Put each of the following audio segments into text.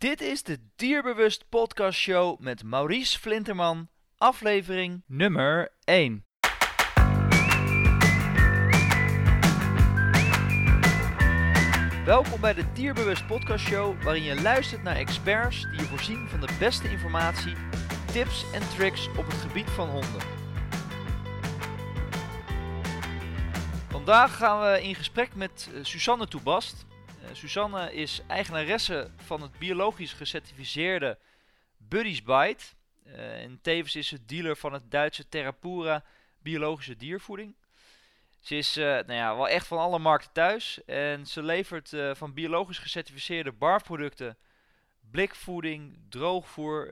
Dit is de Dierbewust Podcast Show met Maurice Flinterman, aflevering nummer 1. Welkom bij de Dierbewust Podcast Show, waarin je luistert naar experts die je voorzien van de beste informatie, tips en tricks op het gebied van honden. Vandaag gaan we in gesprek met eh, Suzanne Toebast. Uh, Suzanne is eigenaresse van het biologisch gecertificeerde Buddy's Bite. Uh, en tevens is ze dealer van het Duitse Terrapura biologische diervoeding. Ze is uh, nou ja, wel echt van alle markten thuis. En ze levert van biologisch gecertificeerde barfproducten, blikvoeding, droogvoer,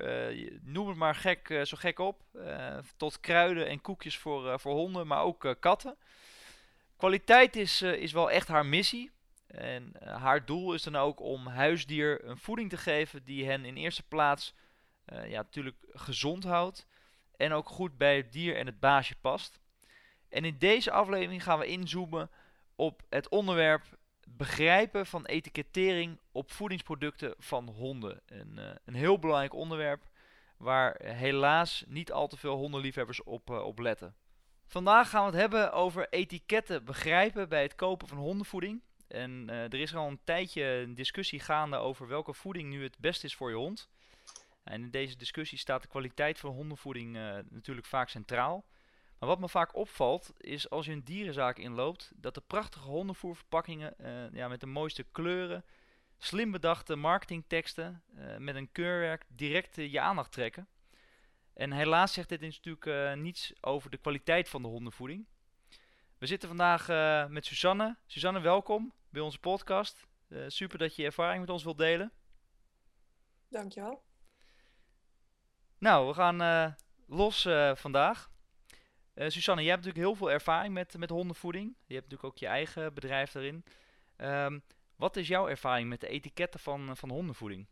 noem het maar gek, zo gek op. tot kruiden en koekjes voor, voor honden, maar ook katten. Kwaliteit is, is wel echt haar missie. En haar doel is dan ook om huisdier een voeding te geven die hen in eerste plaats ja, natuurlijk gezond houdt. En ook goed bij het dier en het baasje past. En in deze aflevering gaan we inzoomen op het onderwerp begrijpen van etikettering op voedingsproducten van honden. Een, uh, een heel belangrijk onderwerp waar helaas niet al te veel hondenliefhebbers op, op letten. Vandaag gaan we het hebben over etiketten begrijpen bij het kopen van hondenvoeding. En uh, er is al een tijdje een discussie gaande over welke voeding nu het beste is voor je hond. En in deze discussie staat de kwaliteit van hondenvoeding natuurlijk vaak centraal. Maar wat me vaak opvalt is als je een dierenzaak inloopt, dat de prachtige hondenvoerverpakkingen uh, ja, met de mooiste kleuren, slim bedachte marketingteksten met een keurwerk direct je aandacht trekken. En helaas zegt dit natuurlijk niets over de kwaliteit van de hondenvoeding. We zitten vandaag met Suzanne. Suzanne, welkom bij onze podcast. super dat je je ervaring met ons wilt delen. Dankjewel. Nou, we gaan los vandaag. Uh, Susanne, jij hebt natuurlijk heel veel ervaring met, met hondenvoeding. Je hebt natuurlijk ook je eigen bedrijf daarin. Um, wat is jouw ervaring met de etiketten van, van hondenvoeding?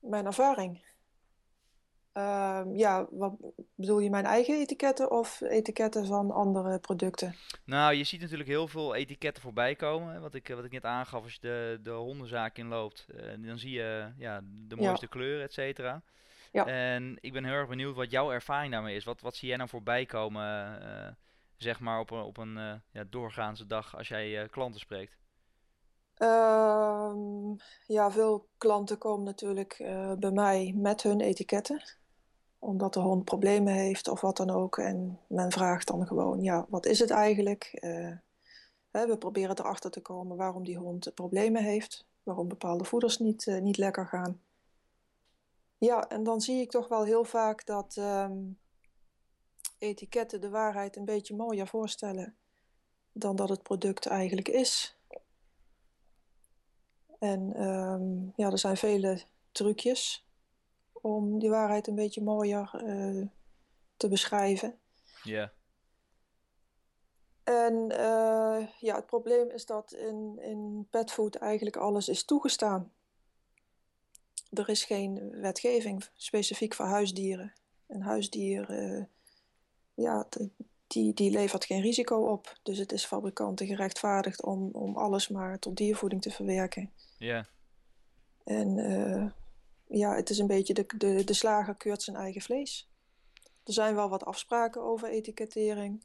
Mijn ervaring? Uh, ja, wat bedoel je mijn eigen etiketten of etiketten van andere producten? Nou, je ziet natuurlijk heel veel etiketten voorbij komen. Wat ik, wat ik net aangaf, als je de, de hondenzaak inloopt, uh, dan zie je ja, de mooiste ja. kleuren, et cetera. Ja. En ik ben heel erg benieuwd wat jouw ervaring daarmee is. Wat, wat zie jij nou voorbij komen, uh, zeg maar, op een, op een uh, ja, doorgaanse dag als jij klanten spreekt? Uh, ja, veel klanten komen natuurlijk bij mij met hun etiketten. Omdat de hond problemen heeft of wat dan ook. En men vraagt dan gewoon, ja, wat is het eigenlijk? Hè, we proberen erachter te komen waarom die hond problemen heeft. Waarom bepaalde voeders niet, niet lekker gaan. Ja, en dan zie ik toch wel heel vaak dat um, etiketten de waarheid een beetje mooier voorstellen dan dat het product eigenlijk is. En um, ja, er zijn vele trucjes om die waarheid een beetje mooier uh, te beschrijven. Ja. Yeah. En uh, ja, het probleem is dat in, in petfood eigenlijk alles is toegestaan er is geen wetgeving specifiek voor huisdieren. Een huisdier, uh, ja, die, die levert geen risico op. Dus het is fabrikanten gerechtvaardigd om, om alles maar tot diervoeding te verwerken. Ja. En ja, het is een beetje de, de, de slager keurt zijn eigen vlees. Er zijn wel wat afspraken over etikettering.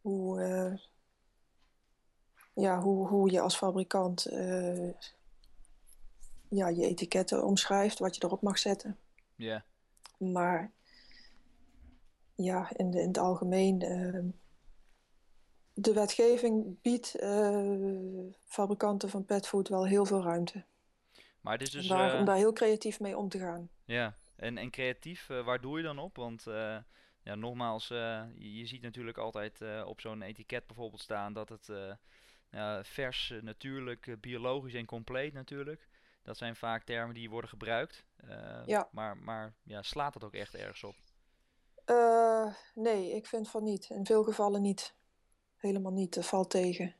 Hoe, uh, ja, hoe, hoe je als fabrikant uh, ja, je etiketten omschrijft, wat je erop mag zetten. Ja. Maar ja, in, de, in het algemeen, uh, de wetgeving biedt fabrikanten van petfood wel heel veel ruimte. Maar het is dus, om, daar, uh, om daar heel creatief mee om te gaan. Ja, en, en creatief, waar doe je dan op? Want ja, nogmaals, je, je, ziet natuurlijk altijd op zo'n etiket bijvoorbeeld staan dat het vers, natuurlijk, biologisch en compleet natuurlijk. Dat zijn vaak termen die worden gebruikt. Uh, ja. Maar, maar ja, slaat dat ook echt ergens op? Uh, nee, ik vind van niet. In veel gevallen niet. Helemaal niet. Dat valt tegen.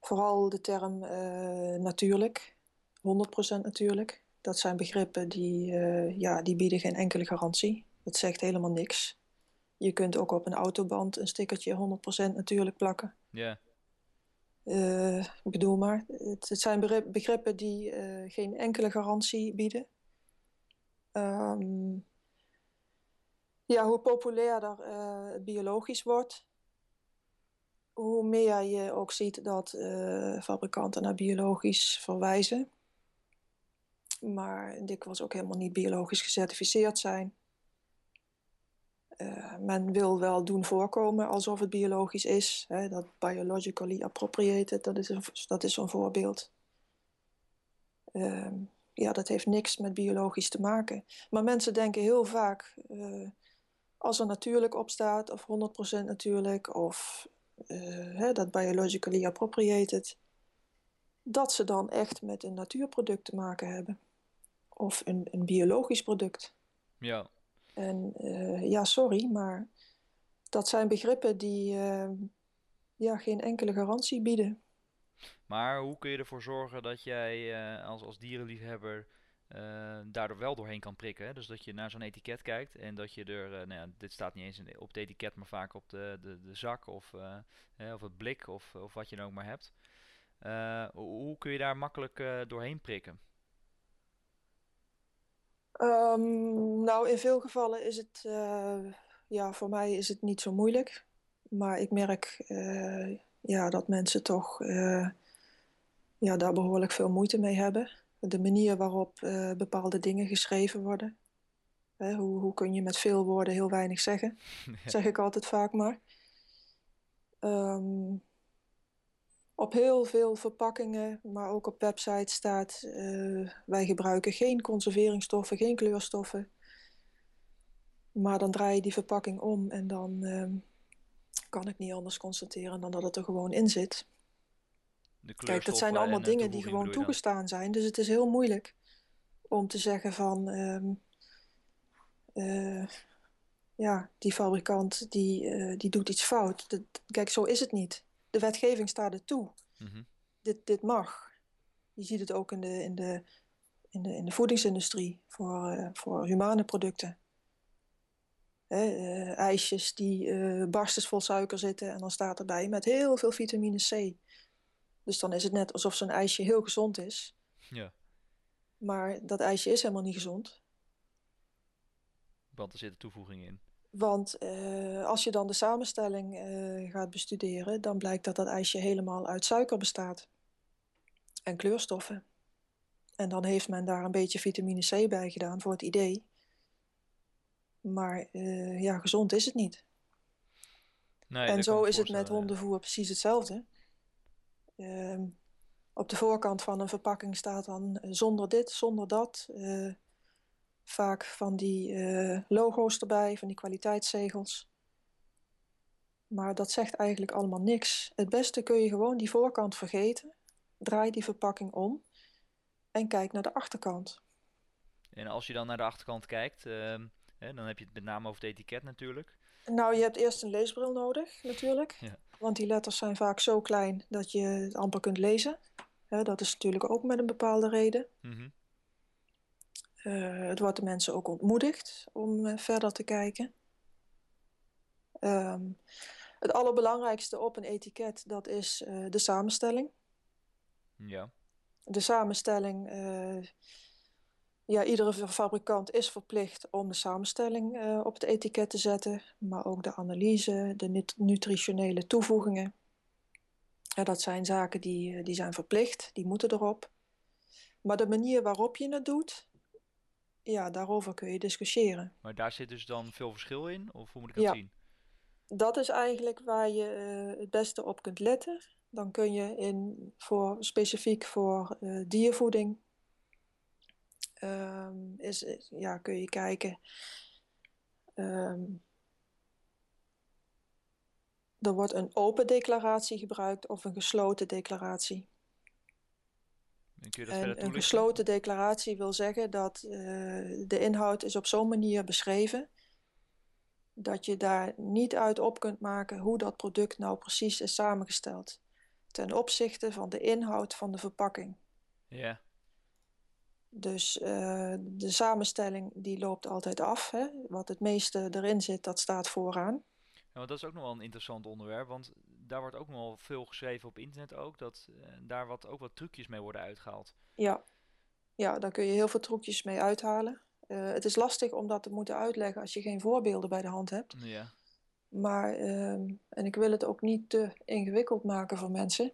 Vooral de term uh, natuurlijk. 100% natuurlijk. Dat zijn begrippen die, ja, die bieden geen enkele garantie. Dat zegt helemaal niks. Je kunt ook op een autoband een stickertje 100% natuurlijk plakken. Ja. Uh, ik bedoel maar, het, het zijn begrippen die uh, geen enkele garantie bieden. Um, ja, hoe populairder uh, biologisch wordt, hoe meer je ook ziet dat fabrikanten naar biologisch verwijzen. Maar dikwijls ook helemaal niet biologisch gecertificeerd zijn. Uh, men wil wel doen voorkomen alsof het biologisch is. Hè, dat biologically appropriated, dat is een, dat is een voorbeeld. Uh, ja, dat heeft niks met biologisch te maken. Maar mensen denken heel vaak, uh, als er natuurlijk op staat, of 100% natuurlijk, of eh, hè, dat biologically appropriated, dat ze dan echt met een natuurproduct te maken hebben. Of een, een biologisch product. Ja, en uh, ja, sorry, maar dat zijn begrippen die uh, ja, geen enkele garantie bieden. Maar hoe kun je ervoor zorgen dat jij uh, als, als dierenliefhebber daardoor wel doorheen kan prikken? Hè? Dus dat je naar zo'n etiket kijkt en dat je er, nou ja, dit staat niet eens in, op het etiket, maar vaak op de, de, de zak of, of het blik of, of wat je dan ook maar hebt. hoe kun je daar makkelijk doorheen prikken? Um, nou, in veel gevallen is het, uh, ja, voor mij is het niet zo moeilijk. Maar ik merk uh, ja, dat mensen toch uh, ja, daar behoorlijk veel moeite mee hebben. De manier waarop bepaalde dingen geschreven worden. Hè, hoe, hoe kun je met veel woorden heel weinig zeggen? Zeg ik altijd vaak maar. Um, op heel veel verpakkingen, maar ook op websites staat: uh, wij gebruiken geen conserveringsstoffen, geen kleurstoffen. Maar dan draai je die verpakking om en dan uh, kan ik niet anders constateren dan dat het er gewoon in zit. Kijk, dat zijn allemaal dingen die gewoon toegestaan zijn. Dus het is heel moeilijk om te zeggen van um, uh, ja, die fabrikant die, die doet iets fout. Dat, kijk, zo is het niet de wetgeving staat er toe. Mm dit, dit mag. Je ziet het ook in de, in de, in de, in de voedingsindustrie voor, uh, voor humane producten. Hè, uh, ijsjes die uh, barstens vol suiker zitten en dan staat erbij met heel veel vitamine C. Dus dan is het net alsof zo'n ijsje heel gezond is. Ja. Maar dat ijsje is helemaal niet gezond. Want er zitten toevoegingen in. Want uh, als je dan de samenstelling uh, gaat bestuderen, dan blijkt dat dat ijsje helemaal uit suiker bestaat en kleurstoffen. En dan heeft men daar een beetje vitamine C bij gedaan voor het idee. Maar uh, ja, gezond is het niet. Nee, en zo is het met hondenvoer precies hetzelfde. Ehm, op de voorkant van een verpakking staat dan zonder dit, zonder dat vaak van die uh, logo's erbij, van die kwaliteitszegels. Maar dat zegt eigenlijk allemaal niks. Het beste kun je gewoon die voorkant vergeten, draai die verpakking om en kijk naar de achterkant. En als je dan naar de achterkant kijkt, uh, hè, dan heb je het met name over het etiket natuurlijk. Nou, je hebt eerst een leesbril nodig natuurlijk. Ja. Want die letters zijn vaak zo klein dat je het amper kunt lezen. dat is natuurlijk ook met een bepaalde reden. Mm -hmm. Uh, het wordt de mensen ook ontmoedigd om uh, verder te kijken. Um, het allerbelangrijkste op een etiket, dat is uh, de samenstelling. Ja. De samenstelling, ja, iedere fabrikant is verplicht om de samenstelling op het etiket te zetten, maar ook de analyse, de nut nutritionele toevoegingen. Ja, dat zijn zaken die, die zijn verplicht, die moeten erop. Maar de manier waarop je het doet, ja, daarover kun je discussiëren. Maar daar zit dus dan veel verschil in? Of hoe moet ik dat ja. zien? Dat is eigenlijk waar je uh, het beste op kunt letten. Dan kun je in, voor, specifiek voor uh, diervoeding um, is, ja, kun je kijken. Um, er wordt een open declaratie gebruikt of een gesloten declaratie. En een gesloten declaratie wil zeggen dat uh, de inhoud is op zo'n manier beschreven dat je daar niet uit op kunt maken hoe dat product nou precies is samengesteld ten opzichte van de inhoud van de verpakking. Ja. Dus uh, de samenstelling die loopt altijd af. Hè? Wat het meeste erin zit, dat staat vooraan. Ja, dat is ook nog wel een interessant onderwerp, want daar wordt ook nog wel veel geschreven op internet ook, dat daar wat, ook wat trucjes mee worden uitgehaald. Ja. ja, daar kun je heel veel trucjes mee uithalen. het is lastig om dat te moeten uitleggen als je geen voorbeelden bij de hand hebt. Ja. Maar, ehm, en ik wil het ook niet te ingewikkeld maken voor mensen.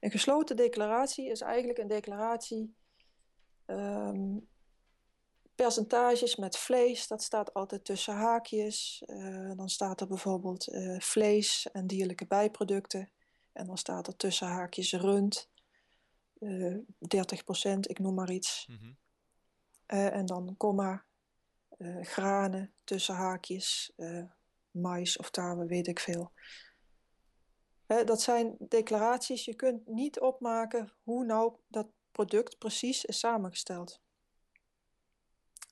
Een gesloten declaratie is eigenlijk een declaratie ehm, percentages met vlees, dat staat altijd tussen haakjes. Uh, dan staat er bijvoorbeeld uh, vlees en dierlijke bijproducten. En dan staat er tussen haakjes rund, uh, 30%, ik noem maar iets. Mm -hmm. en dan komma, granen tussen haakjes, mais of tarwe, weet ik veel. dat zijn declaraties, je kunt niet opmaken hoe nou dat product precies is samengesteld.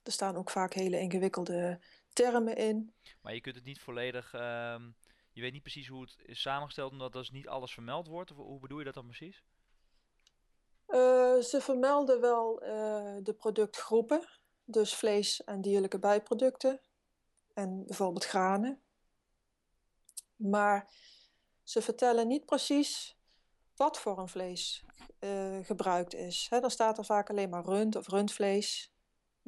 Er staan ook vaak hele ingewikkelde termen in. Maar je kunt het niet volledig. Um, je weet niet precies hoe het is samengesteld, omdat dus niet alles vermeld wordt. Of hoe bedoel je dat dan precies? Uh, ze vermelden wel uh, de productgroepen, dus vlees en dierlijke bijproducten en bijvoorbeeld granen. Maar ze vertellen niet precies wat voor een vlees uh, gebruikt is. Dan staat er vaak alleen maar rund of rundvlees.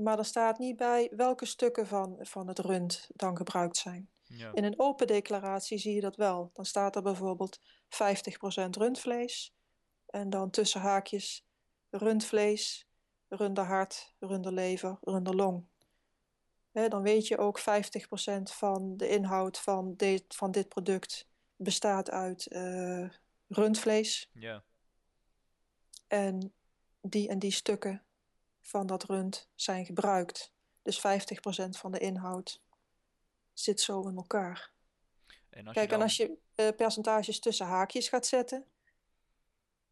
Maar er staat niet bij welke stukken van, van het rund dan gebruikt zijn. Ja. In een open declaratie zie je dat wel. Dan staat er bijvoorbeeld 50% rundvlees. En dan tussen haakjes rundvlees, runderhart, runderlever, runderlong. He, dan weet je ook 50% van de inhoud van, de, van dit product bestaat uit uh, rundvlees. Ja. En die en die stukken van dat rund zijn gebruikt. Dus 50% van de inhoud zit zo in elkaar. En als Kijk, je dan... en als je uh, percentages tussen haakjes gaat zetten,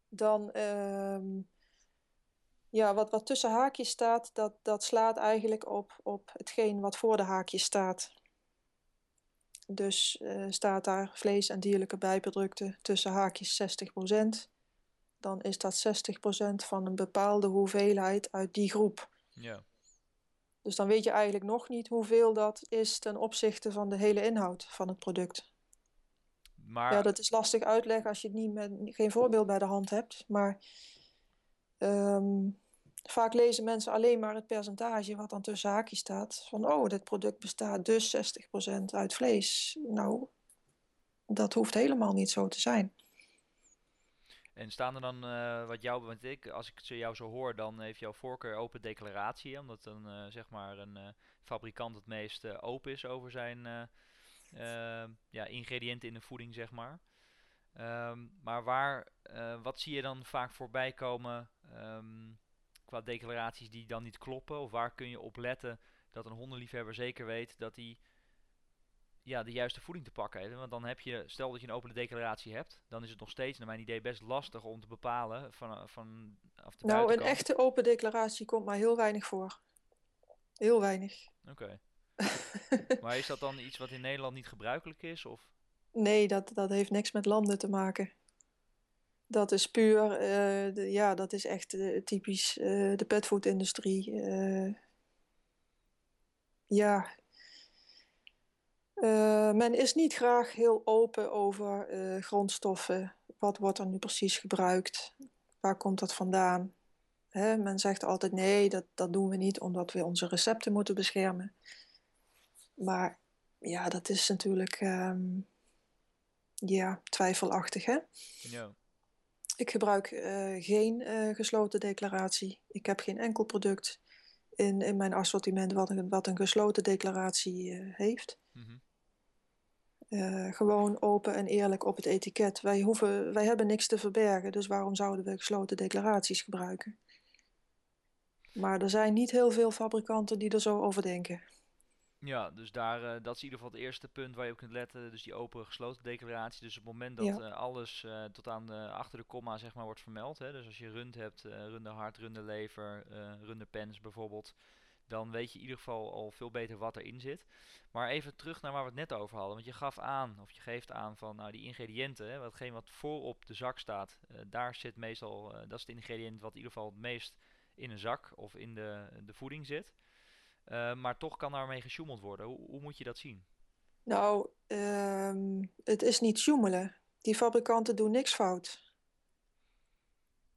dan uh, ja, wat, wat tussen haakjes staat, dat, dat slaat eigenlijk op, op hetgeen wat voor de haakjes staat. Dus uh, staat daar vlees en dierlijke bijproducten tussen haakjes 60% dan is dat 60% van een bepaalde hoeveelheid uit die groep. Ja. Dus dan weet je eigenlijk nog niet hoeveel dat is ten opzichte van de hele inhoud van het product. Maar... Ja, dat is lastig uitleggen als je het niet met, geen voorbeeld bij de hand hebt. Maar um, vaak lezen mensen alleen maar het percentage wat dan tussen haakjes staat. Van, oh, dit product bestaat dus 60% uit vlees. Nou, dat hoeft helemaal niet zo te zijn. En staan er dan, uh, wat jou, want ik, als ik jou zo hoor, dan heeft jouw voorkeur open declaratie, omdat een, uh, zeg maar een uh, fabrikant het meest open is over zijn ja, ingrediënten in de voeding, zeg maar. Um, maar waar, wat zie je dan vaak voorbij komen um, qua declaraties die dan niet kloppen? Of waar kun je op letten dat een hondenliefhebber zeker weet dat hij ja, de juiste voeding te pakken. Want dan heb je, stel dat je een opene declaratie hebt, dan is het nog steeds, naar mijn idee, best lastig om te bepalen van, van af de Nou, een echte open declaratie komt maar heel weinig voor. Heel weinig. Oké. maar is dat dan iets wat in Nederland niet gebruikelijk is? Of? Nee, dat, dat heeft niks met landen te maken. Dat is puur, uh, de, ja, dat is echt uh, typisch uh, de petfood-industrie. ja, uh, men is niet graag heel open over uh, grondstoffen. Wat wordt er nu precies gebruikt? Waar komt dat vandaan? Hè, men zegt altijd nee, dat, dat doen we niet omdat we onze recepten moeten beschermen. Maar ja, dat is natuurlijk um, ja, twijfelachtig. Hè? Ja. Ik gebruik uh, geen gesloten declaratie. Ik heb geen enkel product in, in mijn assortiment wat een, wat een gesloten declaratie heeft. Mm -hmm. Uh, gewoon open en eerlijk op het etiket. Wij, hoeven, wij hebben niks te verbergen, dus waarom zouden we gesloten declaraties gebruiken? Maar er zijn niet heel veel fabrikanten die er zo over denken. Ja, dus daar, uh, dat is in ieder geval het eerste punt waar je op kunt letten. Dus die open gesloten declaratie. Dus op het moment dat ja. uh, alles tot aan de, achter de komma zeg maar, wordt vermeld. Hè, dus als je rund hebt, runderhart, runderlever, runderpens bijvoorbeeld dan weet je in ieder geval al veel beter wat erin zit. Maar even terug naar waar we het net over hadden. Want je gaf aan, of je geeft aan van nou, die ingrediënten, hè, watgeen wat voorop de zak staat, uh, daar zit meestal, uh, dat is het ingrediënt wat in ieder geval het meest in een zak of in de, de voeding zit. Uh, maar toch kan daarmee gesjoemeld worden. Hoe, hoe moet je dat zien? Nou, um, het is niet sjoemelen. Die fabrikanten doen niks fout.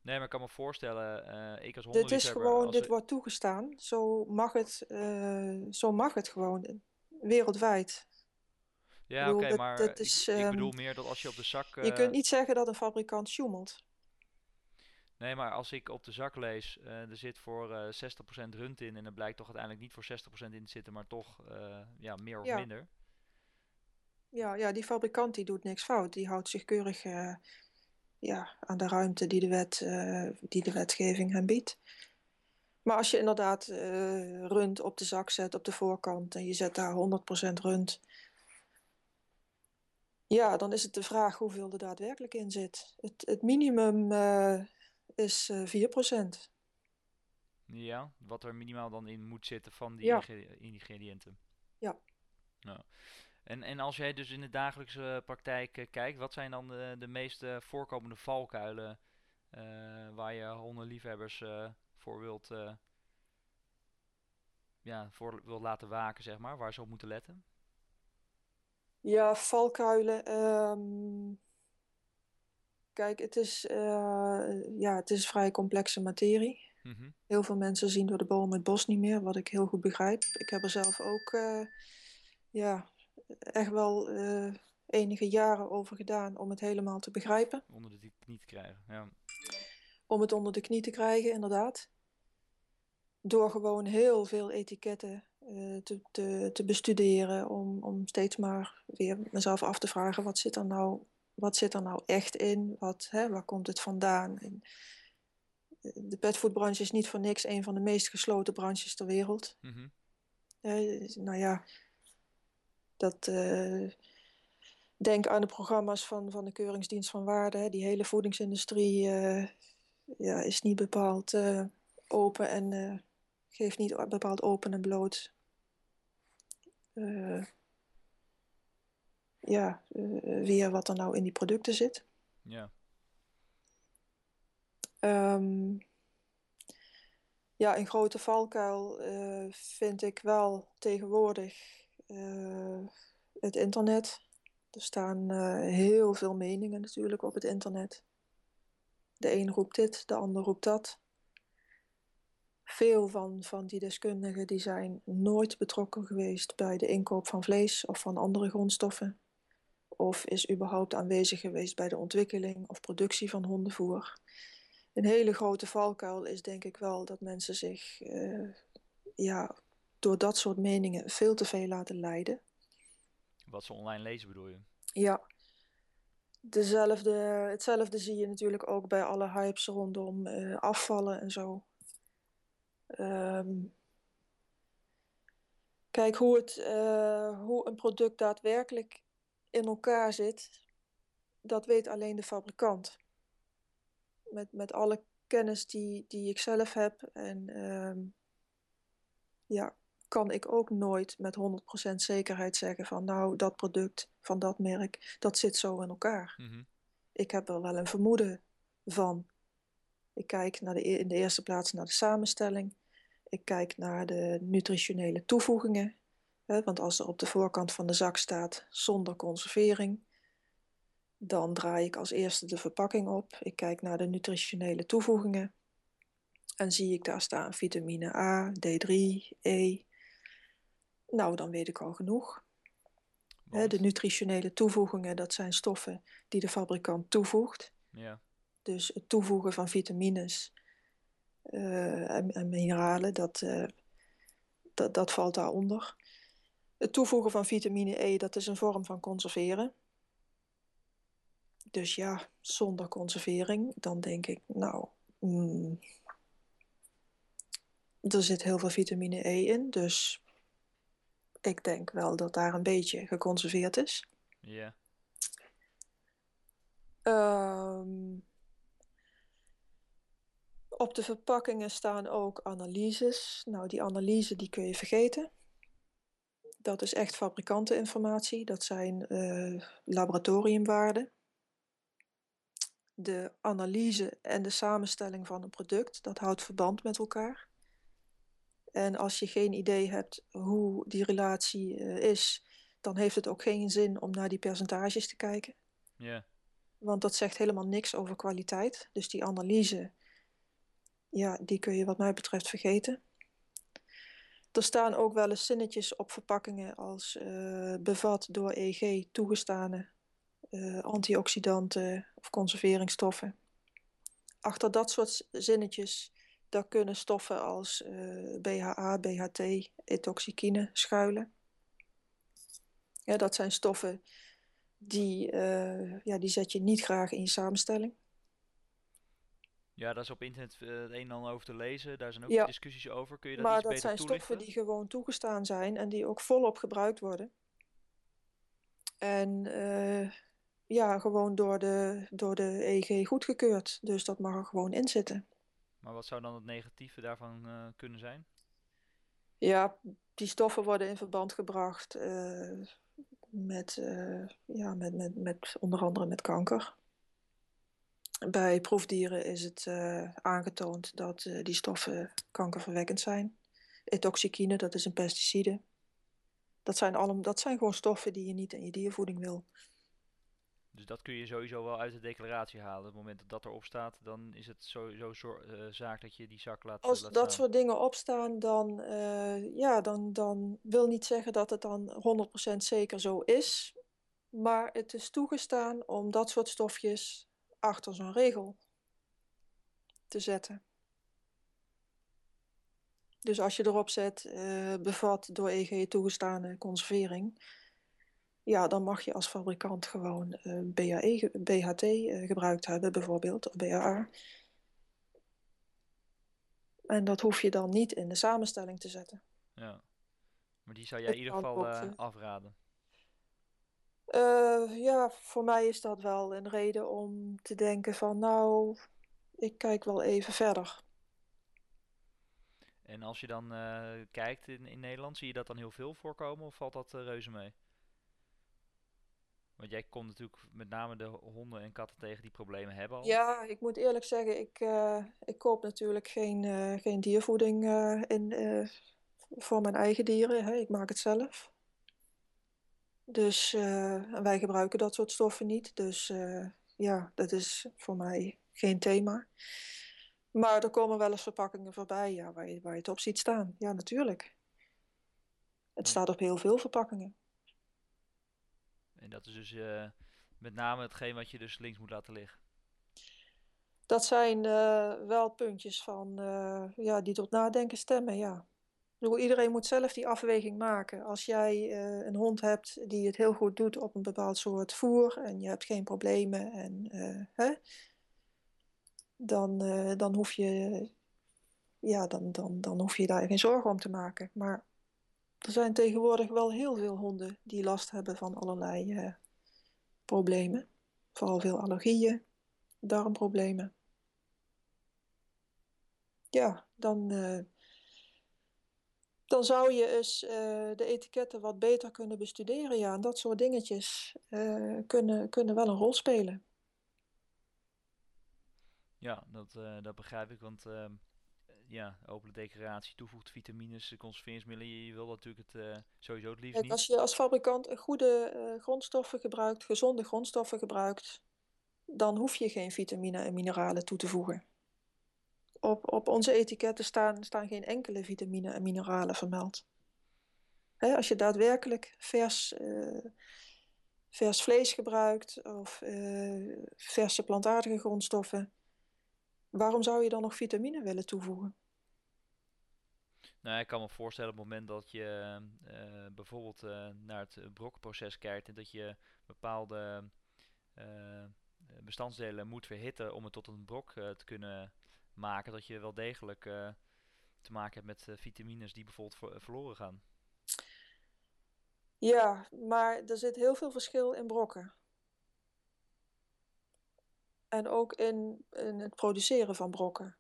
Nee, maar ik kan me voorstellen, eh, ik als Dit is gewoon, dit we- wordt toegestaan. Zo mag het, eh, zo mag het gewoon. Wereldwijd. Ja, oké, maar dat ik, is, ik ehm, bedoel meer dat als je op de zak... Je eh, kunt niet zeggen dat een fabrikant sjoemelt. Nee, maar als ik op de zak lees, eh, er zit voor eh 60% rund in en er blijkt toch uiteindelijk niet voor 60% in te zitten, maar toch eh, ja, meer of Ja. minder. Ja, ja, die fabrikant die doet niks fout. Die houdt zich keurig eh, ja, aan de ruimte die de, wet, eh, die de wetgeving hem biedt. Maar als je inderdaad eh, rund op de zak zet op de voorkant en je zet daar 100% rund, ja, dan is het de vraag hoeveel er daadwerkelijk in zit. Het, het minimum eh, is eh 4%. Ja, wat er minimaal dan in moet zitten van die Ja. ingrediënten. Ja. Ja. En, en als jij dus in de dagelijkse praktijk eh, kijkt, wat zijn dan de, de meest eh, voorkomende valkuilen eh, waar je hondenliefhebbers eh voor wilt, eh, ja, voor wilt laten waken, zeg maar, waar ze op moeten letten? Ja, valkuilen. ehm, kijk, het is, eh, ja, het is vrij complexe materie. Mhm. Heel veel mensen zien door de boom het bos niet meer, wat ik heel goed begrijp. Ik heb er zelf ook eh, ja, echt wel eh, enige jaren over gedaan om het helemaal te begrijpen. Onder de knie te krijgen. Ja. Om het onder de knie te krijgen, inderdaad. Door gewoon heel veel etiketten eh, te, te, te bestuderen, om, om steeds maar weer mezelf af te vragen, wat zit er nou, wat zit er nou echt in? Wat, hè, waar komt het vandaan? En, eh, de petfoodbranche is niet voor niks een van de meest gesloten branches ter wereld. Mhm. Nou ja, dat, eh, denk aan de programma's van, van de Keuringsdienst van Waarde. Hè. Die hele voedingsindustrie eh, ja, is niet bepaald eh, open en geeft niet bepaald open en bloot. ja, weer wat er nou in die producten zit. Ja. Ehm, ja, een grote valkuil vind ik wel tegenwoordig het internet. Er staan eh, heel veel meningen natuurlijk op het internet. De een roept dit, de ander roept dat. Veel van, van die deskundigen die zijn nooit betrokken geweest bij de inkoop van vlees of van andere grondstoffen. Of is überhaupt aanwezig geweest bij de ontwikkeling of productie van hondenvoer. Een hele grote valkuil is denk ik wel dat mensen zich eh, ja, door dat soort meningen veel te veel laten leiden. Wat ze online lezen bedoel je? Ja, dezelfde, hetzelfde zie je natuurlijk ook bij alle hypes rondom eh, afvallen en zo. Ehm, kijk, hoe, het, eh, hoe een product daadwerkelijk in elkaar zit, dat weet alleen de fabrikant. Met, met alle kennis die, die ik zelf heb en ehm, ja, kan ik ook nooit met 100% zekerheid zeggen van nou, dat product van dat merk, dat zit zo in elkaar. Mhm. Ik heb er wel een vermoeden van. Ik kijk naar de, e- in de eerste plaats naar de samenstelling. Ik kijk naar de nutritionele toevoegingen. Hè, want als er op de voorkant van de zak staat zonder conservering, dan draai ik als eerste de verpakking op. Ik kijk naar de nutritionele toevoegingen. En zie ik daar staan vitamine A, D3, E. Nou, dan weet ik al genoeg. De nutritionele toevoegingen, dat zijn stoffen die de fabrikant toevoegt. Ja. Dus het toevoegen van vitamines eh, en, en mineralen, dat, eh, dat, dat valt daaronder. Het toevoegen van vitamine E, dat is een vorm van conserveren. Dus ja, zonder conservering, dan denk ik, nou, mm, er zit heel veel vitamine E in, dus ik denk wel dat daar een beetje geconserveerd is. Ja. Ehm, op de verpakkingen staan ook analyses. Nou, die analyse die kun je vergeten. Dat is echt fabrikanteninformatie. Dat zijn eh, laboratoriumwaarden. De analyse en de samenstelling van een product, dat houdt verband met elkaar. En als je geen idee hebt hoe die relatie eh, is, dan heeft het ook geen zin om naar die percentages te kijken. Ja. want dat zegt helemaal niks over kwaliteit. Dus die analyse, ja, die kun je wat mij betreft vergeten. Er staan ook wel eens zinnetjes op verpakkingen als uh, bevat door EG toegestane uh, antioxidanten of conserveringsstoffen. Achter dat soort zinnetjes, daar kunnen stoffen als uh, BHA, BHT, etoxikine schuilen. Ja, dat zijn stoffen die, uh, ja, die zet je niet graag in je samenstelling. Ja, daar is op internet uh, het een en ander over te lezen. Daar zijn ook ja. discussies over. Kun je dat maar iets dat zijn toelichten? stoffen die gewoon toegestaan zijn en die ook volop gebruikt worden. En uh, ja, gewoon door de, door de EG goedgekeurd. Dus dat mag er gewoon in zitten. Maar wat zou dan het negatieve daarvan uh, kunnen zijn? Ja, die stoffen worden in verband gebracht met, ja, met, met, met onder andere met kanker. Bij proefdieren is het aangetoond dat die stoffen kankerverwekkend zijn. Etoxikine, dat is een pesticide. Dat zijn, allemaal, dat zijn gewoon stoffen die je niet in je diervoeding wil. Dus dat kun je sowieso wel uit de declaratie halen. Op het moment dat dat erop staat, dan is het sowieso uh, zaak dat je die zak laat Als laat dat staan. soort dingen opstaan, dan, ja, dan, dan wil niet zeggen dat het dan 100% zeker zo is. Maar het is toegestaan om dat soort stofjes achter zo'n regel te zetten. Dus als je erop zet, uh, bevat door EG toegestane conservering, ja, dan mag je als fabrikant gewoon uh, BHE, BHT uh, gebruikt hebben, bijvoorbeeld, of BHA. En dat hoef je dan niet in de samenstelling te zetten. Ja, maar die zou jij in ieder geval afraden. Uh, ja, voor mij is dat wel een reden om te denken van nou, ik kijk wel even verder. En als je dan kijkt in, in Nederland, zie je dat dan heel veel voorkomen of valt dat reuze mee? Want jij komt natuurlijk met name de honden en katten tegen die problemen hebben al. Ja, ik moet eerlijk zeggen, ik, ik koop natuurlijk geen, geen diervoeding in, voor mijn eigen dieren. Hè. Ik maak het zelf. Dus wij gebruiken dat soort stoffen niet. Dus ja, dat is voor mij geen thema. Maar er komen wel eens verpakkingen voorbij ja, waar, je, waar je het op ziet staan. Ja, natuurlijk. Het staat op heel veel verpakkingen. En dat is dus uh, met name hetgeen wat je dus links moet laten liggen. Dat zijn wel puntjes van, ja, die tot nadenken stemmen, ja iedereen moet zelf die afweging maken. Als jij een hond hebt die het heel goed doet op een bepaald soort voer en je hebt geen problemen, en, hè, dan, dan, hoef je, ja, dan, dan, dan hoef je daar geen zorgen om te maken. Maar er zijn tegenwoordig wel heel veel honden die last hebben van allerlei problemen. Vooral veel allergieën, darmproblemen. Ja, dan dan zou je eens uh, de etiketten wat beter kunnen bestuderen. Ja, en dat soort dingetjes kunnen, kunnen wel een rol spelen. Ja, dat, dat begrijp ik. Want ehm, ja, open declaratie toevoegt vitamines, conserveringsmiddelen. Je, je wil natuurlijk het sowieso het liefst Kijk, niet. Als je als fabrikant goede grondstoffen gebruikt, gezonde grondstoffen gebruikt, dan hoef je geen vitamine en mineralen toe te voegen op, op onze etiketten staan, staan geen enkele vitamine en mineralen vermeld. Hè, als je daadwerkelijk vers, uh, vers vlees gebruikt of verse plantaardige grondstoffen, waarom zou je dan nog vitamine willen toevoegen? Nou, ik kan me voorstellen op het moment dat je uh, bijvoorbeeld naar het brokproces kijkt en dat je bepaalde bestandsdelen moet verhitten om het tot een brok te kunnen maken dat je wel degelijk uh, te maken hebt met uh, vitamines die bijvoorbeeld ver verloren gaan. Ja, maar er zit heel veel verschil in brokken. En ook in, in het produceren van brokken.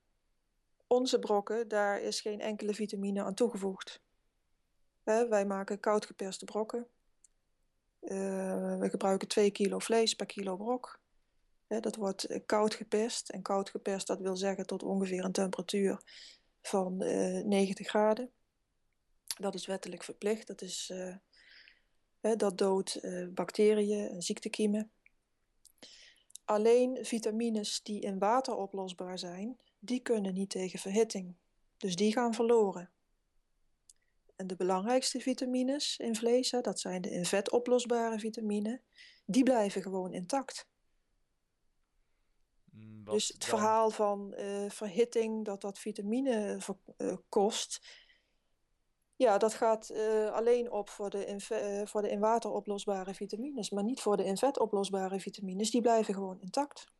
Onze brokken, daar is geen enkele vitamine aan toegevoegd. Wij maken koud geperste brokken. Uh, we gebruiken 2 kilo vlees per kilo brok dat wordt eh, koud gepest. En koud gepest, dat wil zeggen tot ongeveer een temperatuur van uh, eh, 90 graden. Dat is wettelijk verplicht. Dat, is, uh, dat doodt bacteriën en ziektekiemen. Alleen vitamines die in water oplosbaar zijn, die kunnen niet tegen verhitting. Dus die gaan verloren. En de belangrijkste vitamines in vlees, dat zijn de in vet oplosbare vitamine, die blijven gewoon intact. Mm, dus het verhaal van uh, verhitting, dat dat vitamine uh, kost, ja, dat gaat uh, alleen op voor de, in, voor de in water oplosbare vitamines, maar niet voor de in vet oplosbare vitamines. Die blijven gewoon intact.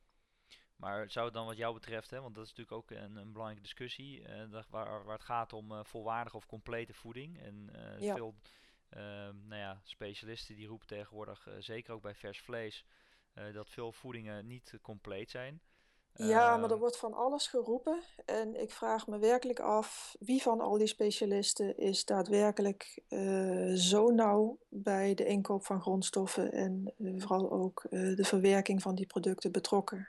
Maar zou het dan wat jou betreft, hè, want dat is natuurlijk ook een, een belangrijke discussie, uh, waar, waar het gaat om volwaardige of complete voeding. En veel nou ja, specialisten die roepen tegenwoordig, zeker ook bij vers vlees, dat veel voedingen niet compleet zijn. Ja, maar er wordt van alles geroepen. En ik vraag me werkelijk af wie van al die specialisten is daadwerkelijk zo nauw bij de inkoop van grondstoffen en vooral ook de verwerking van die producten betrokken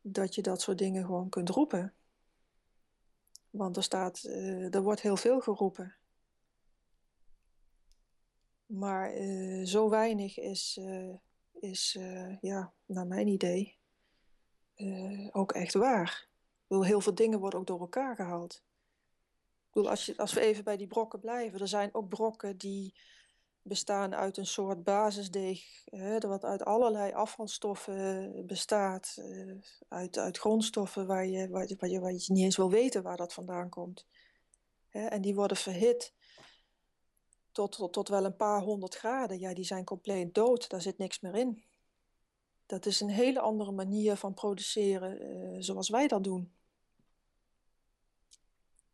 dat je dat soort dingen gewoon kunt roepen. Want er, staat, er wordt heel veel geroepen. Maar zo weinig is, is ja, naar mijn idee, ook echt waar. Heel veel dingen worden ook door elkaar gehaald. Ik bedoel, als, je, als we even bij die brokken blijven, er zijn ook brokken die bestaan uit een soort basisdeeg, hè, wat uit allerlei afvalstoffen bestaat, uh, uit, uit grondstoffen waar je, waar, je, waar, je, waar je niet eens wil weten waar dat vandaan komt. Hè, en die worden verhit tot, tot, tot wel een paar honderd graden. Ja, die zijn compleet dood, daar zit niks meer in. Dat is een hele andere manier van produceren uh, zoals wij dat doen.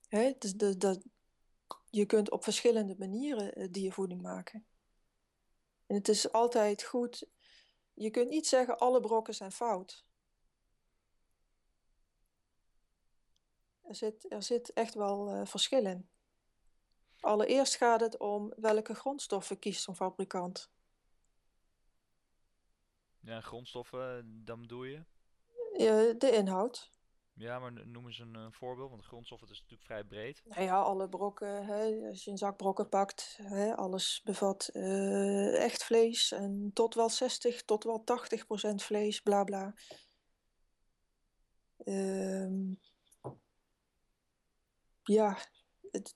Hè, dus je kunt op verschillende manieren eh, diervoeding maken. En het is altijd goed. Je kunt niet zeggen alle brokken zijn fout. Er zit, er zit echt wel uh, verschil in. Allereerst gaat het om welke grondstoffen kiest zo'n fabrikant. Ja, grondstoffen, dan bedoel je? de inhoud. Ja, maar noem eens een, een voorbeeld, want grondstof is natuurlijk vrij breed. Nou ja, alle brokken, hè, als je een zak brokken pakt, hè, alles bevat uh, echt vlees en tot wel 60, tot wel 80 procent vlees, bla bla. Uh, ja,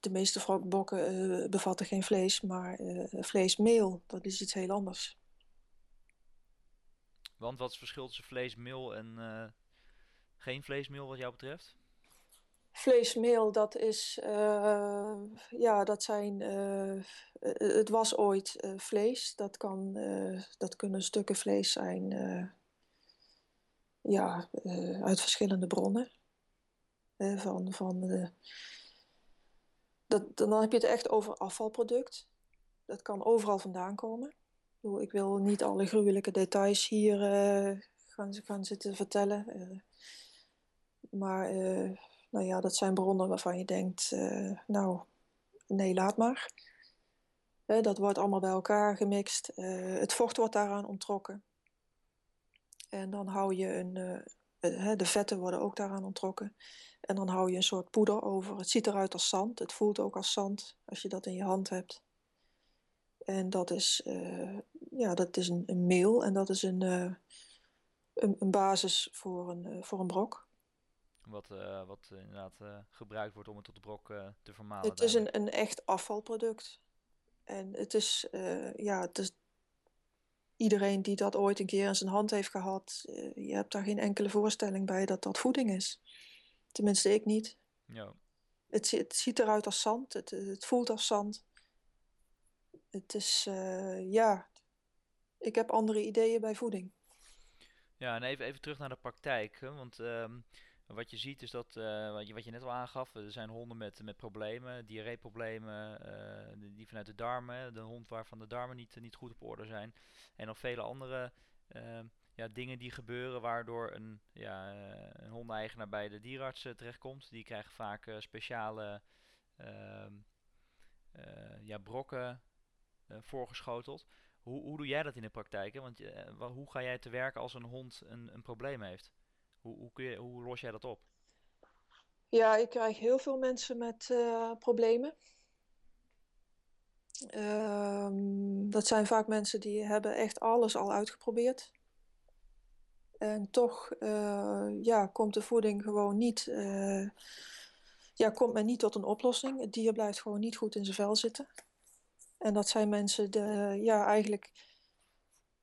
de meeste brokken uh, bevatten geen vlees, maar uh, vleesmeel, dat is iets heel anders. Want wat is het verschil tussen vleesmeel en geen vleesmeel wat jou betreft? Vleesmeel, dat is, uh, ja, dat zijn, uh, het was ooit vlees. Dat, kan, dat kunnen stukken vlees zijn, ja, uit verschillende bronnen. van, van, dat, dan heb je het echt over afvalproduct. Dat kan overal vandaan komen. Ik wil niet alle gruwelijke details hier gaan, gaan zitten vertellen. Maar uh, nou ja, dat zijn bronnen waarvan je denkt, nou, nee, laat maar. Dat wordt allemaal bij elkaar gemixt. het vocht wordt daaraan onttrokken. En dan hou je een, de vetten worden ook daaraan onttrokken. En dan hou je een soort poeder over. Het ziet eruit als zand. Het voelt ook als zand als je dat in je hand hebt. En dat is, ja, dat is een, een, meel en dat is een, een, een, basis voor een, voor een brok. Wat, wat inderdaad gebruikt wordt om het tot de brok te vermalen. Het is een, een echt afvalproduct. En het is, ja, het is iedereen die dat ooit een keer in zijn hand heeft gehad, je hebt daar geen enkele voorstelling bij dat dat voeding is. Tenminste, ik niet. Ja. Het, het ziet eruit als zand, het, het voelt als zand. Het is, ja, ik heb andere ideeën bij voeding. Ja, en even, even terug naar de praktijk. Want um, wat je ziet is dat, uh, wat, je, wat je net al aangaf, er zijn honden met, met problemen, diarreeproblemen, uh, die vanuit de darmen, de hond waarvan de darmen niet, niet goed op orde zijn. En nog vele andere uh, ja, dingen die gebeuren waardoor een, ja, een hondeneigenaar bij de dierarts terechtkomt. Die krijgen vaak speciale ehm, ja, brokken voorgeschoteld. Hoe, hoe doe jij dat in de praktijk? Hè? Want hoe ga jij te werken als een hond een, een probleem heeft? Hoe, hoe, hoe los jij dat op? Ja, ik krijg heel veel mensen met uh, problemen. Uh, dat zijn vaak mensen die hebben echt alles al uitgeprobeerd. En toch ja, komt de voeding gewoon niet, ja, komt men niet tot een oplossing. Het dier blijft gewoon niet goed in zijn vel zitten. En dat zijn mensen de, ja, eigenlijk,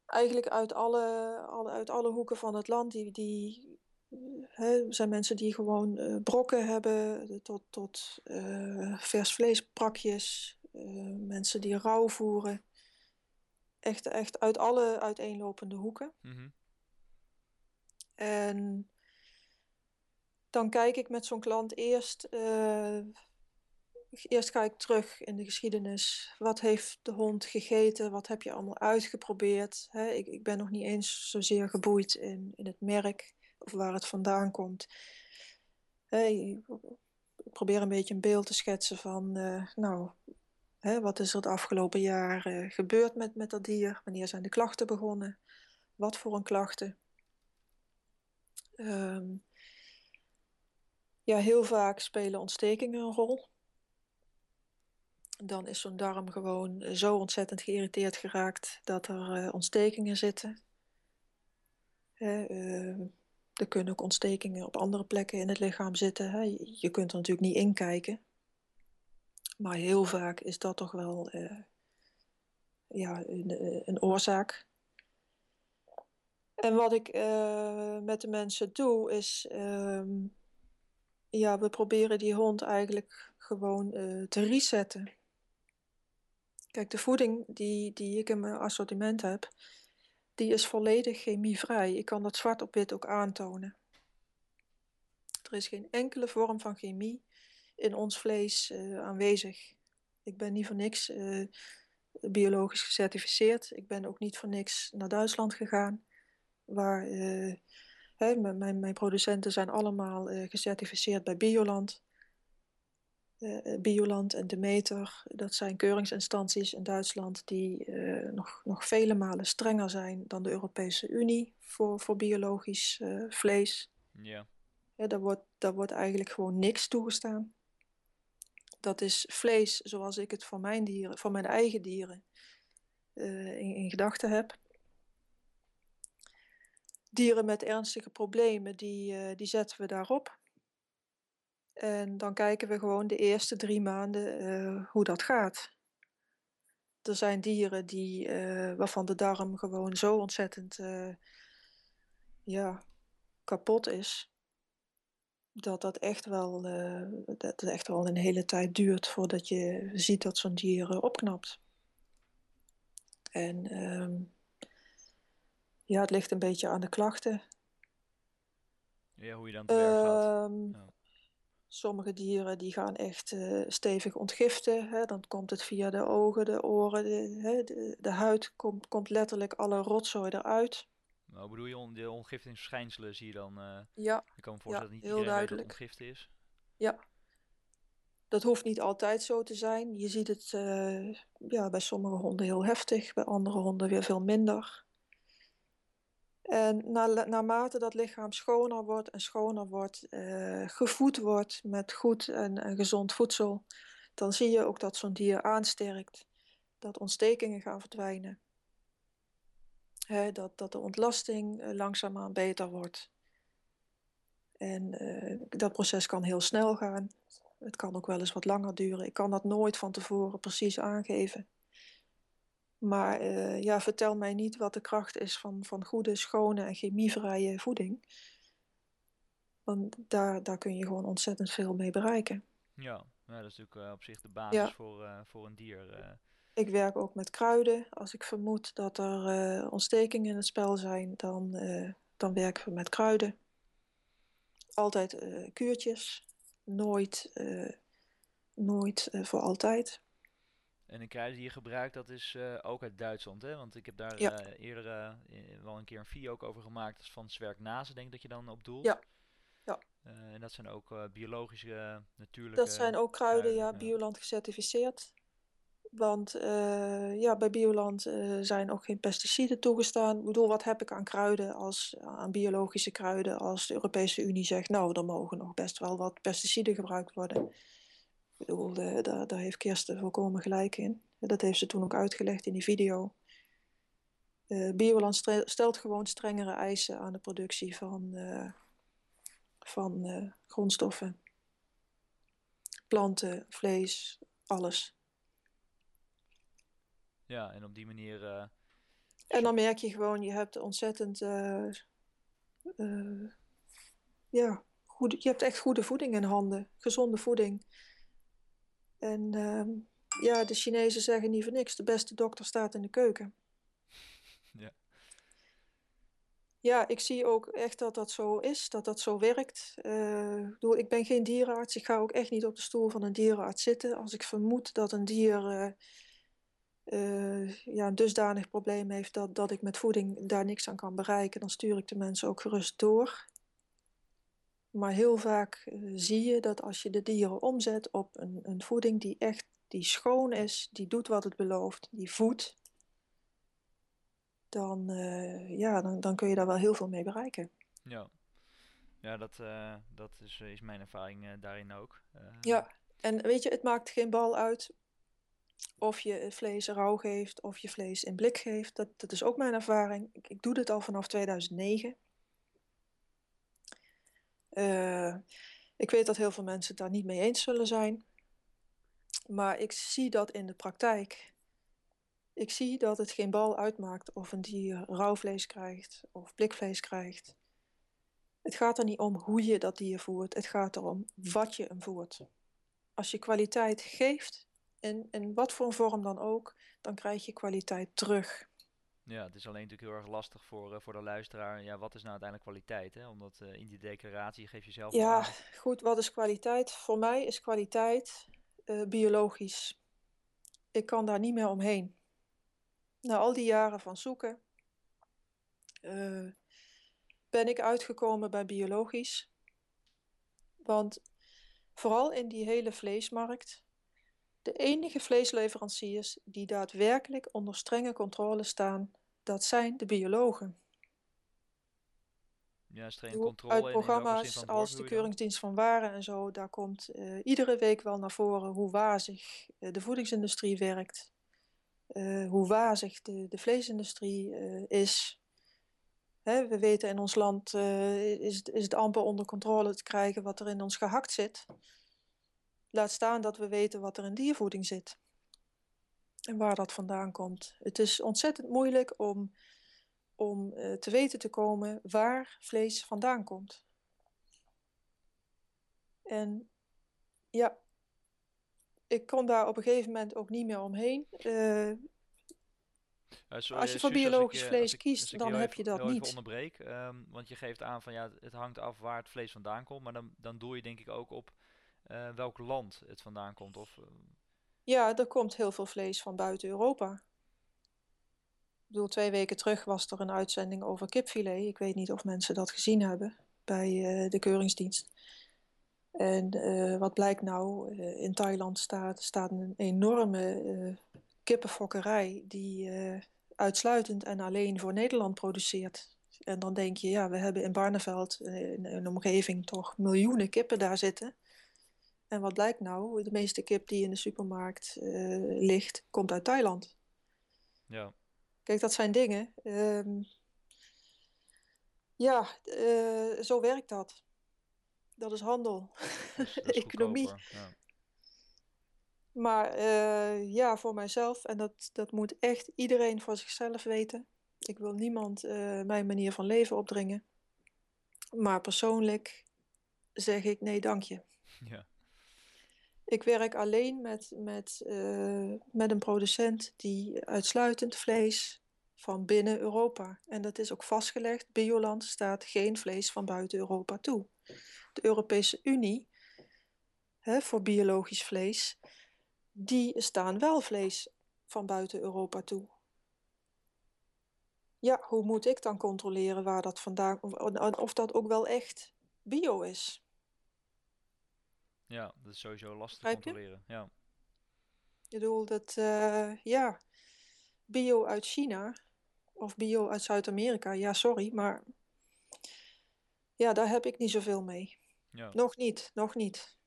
eigenlijk uit, alle, alle, uit alle hoeken van het land. Die, die hè, zijn mensen die gewoon uh, brokken hebben, tot, tot uh, vers vleesprakjes. Uh, mensen die rouw voeren. Echt, echt uit alle uiteenlopende hoeken. Mm-hmm. En dan kijk ik met zo'n klant eerst Eerst ga ik terug in de geschiedenis. Wat heeft de hond gegeten? Wat heb je allemaal uitgeprobeerd? ik, ik, ben nog niet eens zozeer geboeid in, in het merk of waar het vandaan komt. ik probeer een beetje een beeld te schetsen van, uh, nou, wat is er het afgelopen jaar uh, gebeurd met, met dat dier? Wanneer zijn de klachten begonnen? Wat voor een klachten? Ehm, ja, heel vaak spelen ontstekingen een rol dan is zo'n darm gewoon zo ontzettend geïrriteerd geraakt dat er uh, ontstekingen zitten. Uh, er kunnen ook ontstekingen op andere plekken in het lichaam zitten. Hè. Je kunt er natuurlijk niet in kijken. Maar heel vaak is dat toch wel uh, ja, een, een, oorzaak. En wat ik met de mensen doe, is ehm, ja, we proberen die hond eigenlijk gewoon te resetten. Kijk, de voeding die, die ik in mijn assortiment heb, die is volledig chemievrij. Ik kan dat zwart op wit ook aantonen. Er is geen enkele vorm van chemie in ons vlees uh, aanwezig. Ik ben niet voor niks uh, biologisch gecertificeerd. Ik ben ook niet voor niks naar Duitsland gegaan, waar hè, mijn, mijn producenten zijn allemaal gecertificeerd bij Bioland. Uh, Bioland en Demeter, dat zijn keuringsinstanties in Duitsland die uh, nog, nog vele malen strenger zijn dan de Europese Unie voor, voor biologisch uh, vlees. Ja. ja daar, wordt, daar wordt eigenlijk gewoon niks toegestaan. Dat is vlees zoals ik het voor mijn dieren, voor mijn eigen dieren in, in gedachten heb. Dieren met ernstige problemen, die, die zetten we daarop. En dan kijken we gewoon de eerste drie maanden uh, hoe dat gaat. Er zijn dieren die, uh, waarvan de darm gewoon zo ontzettend uh, ja, kapot is. Dat dat echt wel, dat het echt wel een hele tijd duurt voordat je ziet dat zo'n dier opknapt. En um, ja, het ligt een beetje aan de klachten. Ja, hoe je dan te werk gaat. Um, ja. Sommige dieren die gaan echt uh, stevig ontgiften. Hè? Dan komt het via de ogen, de oren, de, hè, de, de, huid komt, komt letterlijk alle rotzooi eruit. Nou, bedoel je, de ontgiftingsverschijnselen zie je dan? Uh, ja. Ik kan me voorstellen ja, dat niet heel iedereen duidelijk. ontgiften is. Ja. Dat hoeft niet altijd zo te zijn. Je ziet het uh, ja, bij sommige honden heel heftig, bij andere honden weer veel minder. En na, naarmate dat lichaam schoner wordt en schoner wordt, uh, gevoed wordt met goed en, gezond voedsel, dan zie je ook dat zo'n dier aansterkt. Dat ontstekingen gaan verdwijnen. He, dat, dat de ontlasting uh, langzaamaan beter wordt. En uh, dat proces kan heel snel gaan. Het kan ook wel eens wat langer duren. Ik kan dat nooit van tevoren precies aangeven. Maar uh, ja, vertel mij niet wat de kracht is van, van goede, schone en chemievrije voeding. Want daar, daar kun je gewoon ontzettend veel mee bereiken. Ja, dat is natuurlijk uh, op zich de basis ja. voor, uh, voor een dier. Ik werk ook met kruiden. Als ik vermoed dat er ontstekingen in het spel zijn, dan, dan werken we met kruiden. Altijd kuurtjes. Nooit, nooit voor altijd. En de kruiden die je gebruikt, dat is uh, ook uit Duitsland, hè? Want ik heb daar ja. uh, eerder uh, wel een keer een video ook over gemaakt. Dat is van Zwerknazen, denk ik dat je dan op doelt. Ja. ja. en dat zijn ook biologische, natuurlijke... Dat zijn ook kruiden, ja, Bioland gecertificeerd. Want ja, bij Bioland zijn ook geen pesticiden toegestaan. Ik bedoel, wat heb ik aan kruiden, als, aan biologische kruiden, als de Europese Unie zegt... nou, er mogen nog best wel wat pesticiden gebruikt worden... Ik bedoel, daar, daar heeft Kirsten volkomen gelijk in. Dat heeft ze toen ook uitgelegd in die video. Uh, Bioland stelt gewoon strengere eisen aan de productie van, uh, van uh, grondstoffen. Planten, vlees, alles. Ja, en op die manier. en dan merk je gewoon, je hebt ontzettend. ja, goed, je hebt echt goede voeding in handen, gezonde voeding. En ehm, ja, de Chinezen zeggen niet voor niks: de beste dokter staat in de keuken. Ja. Ja, ik zie ook echt dat dat zo is, dat dat zo werkt. Uh, ik ben geen dierenarts, ik ga ook echt niet op de stoel van een dierenarts zitten. Als ik vermoed dat een dier uh, uh, ja, een dusdanig probleem heeft dat, dat ik met voeding daar niks aan kan bereiken, dan stuur ik de mensen ook gerust door. Maar heel vaak zie je dat als je de dieren omzet op een, een voeding die echt die schoon is, die doet wat het belooft, die voedt, dan, uh, ja, dan, dan kun je daar wel heel veel mee bereiken. Ja, ja dat, uh, dat is, is mijn ervaring uh, daarin ook. ja, en weet je, het maakt geen bal uit of je vlees rauw geeft of je vlees in blik geeft. Dat, dat is ook mijn ervaring. Ik, ik doe dit al vanaf 2009. Ik weet dat heel veel mensen het daar niet mee eens zullen zijn. Maar ik zie dat in de praktijk. Ik zie dat het geen bal uitmaakt of een dier rauw vlees krijgt of blikvlees krijgt. Het gaat er niet om hoe je dat dier voert, het gaat erom wat je hem voert. Als je kwaliteit geeft, in, in wat voor vorm dan ook, dan krijg je kwaliteit terug. Ja, het is alleen natuurlijk heel erg lastig voor, uh, voor de luisteraar. Ja, wat is nou uiteindelijk kwaliteit? Hè? Omdat uh, in die declaratie geef je zelf. Ja, goed, wat is kwaliteit? Voor mij is kwaliteit uh, biologisch. Ik kan daar niet meer omheen. Na al die jaren van zoeken ben ik uitgekomen bij biologisch. Want vooral in die hele vleesmarkt, de enige vleesleveranciers die daadwerkelijk onder strenge controle staan, dat zijn de biologen. Ja, streng controle. Uit programma's als de Keuringsdienst van Waren en zo, daar komt uh, iedere week wel naar voren hoe wazig uh, de voedingsindustrie werkt. Uh, hoe wazig de, de vleesindustrie is. Hè, we weten in ons land is, is het amper onder controle te krijgen wat er in ons gehakt zit. Laat staan dat we weten wat er in diervoeding zit. En waar dat vandaan komt. Het is ontzettend moeilijk om om uh, te weten te komen waar vlees vandaan komt. En ja, ik kon daar op een gegeven moment ook niet meer omheen. Uh, sorry, als je voor biologisch ik, vlees ik, kiest, dan heb je dat niet. Ik onderbreek, um, want je geeft aan van ja, het hangt af waar het vlees vandaan komt, maar dan, dan doe je denk ik ook op uh, welk land het vandaan komt. Of, Ja, er komt heel veel vlees van buiten Europa. Ik bedoel, twee weken terug was er een uitzending over kipfilet. Ik weet niet of mensen dat gezien hebben bij uh, de keuringsdienst. En wat blijkt nou? In Thailand staat, staat een enorme kippenfokkerij die uitsluitend en alleen voor Nederland produceert. En dan denk je, ja, we hebben in Barneveld, in een omgeving, toch miljoenen kippen daar zitten. En wat blijkt nou? De meeste kip die in de supermarkt ligt, komt uit Thailand. Ja. Kijk, dat zijn dingen. Um, ja, uh, zo werkt dat. Dat is handel, dat is, economie. Ja. Maar uh, ja, voor mijzelf, en dat, dat moet echt iedereen voor zichzelf weten. Ik wil niemand mijn manier van leven opdringen. Maar persoonlijk zeg ik nee, dank je. Ja. Ik werk alleen met, met, uh, met een producent die uitsluitend vlees van binnen Europa. En dat is ook vastgelegd. Bioland staat geen vlees van buiten Europa toe. De Europese Unie hè, voor biologisch vlees, die staan wel vlees van buiten Europa toe. Ja, hoe moet ik dan controleren waar dat vandaan of, of dat ook wel echt bio is? Ja, dat is sowieso lastig te controleren. Ja. Ik bedoel dat, uh, ja, bio uit China of bio uit Zuid-Amerika, ja, sorry, maar ja, daar heb ik niet zoveel mee. Ja. Nog niet, nog niet.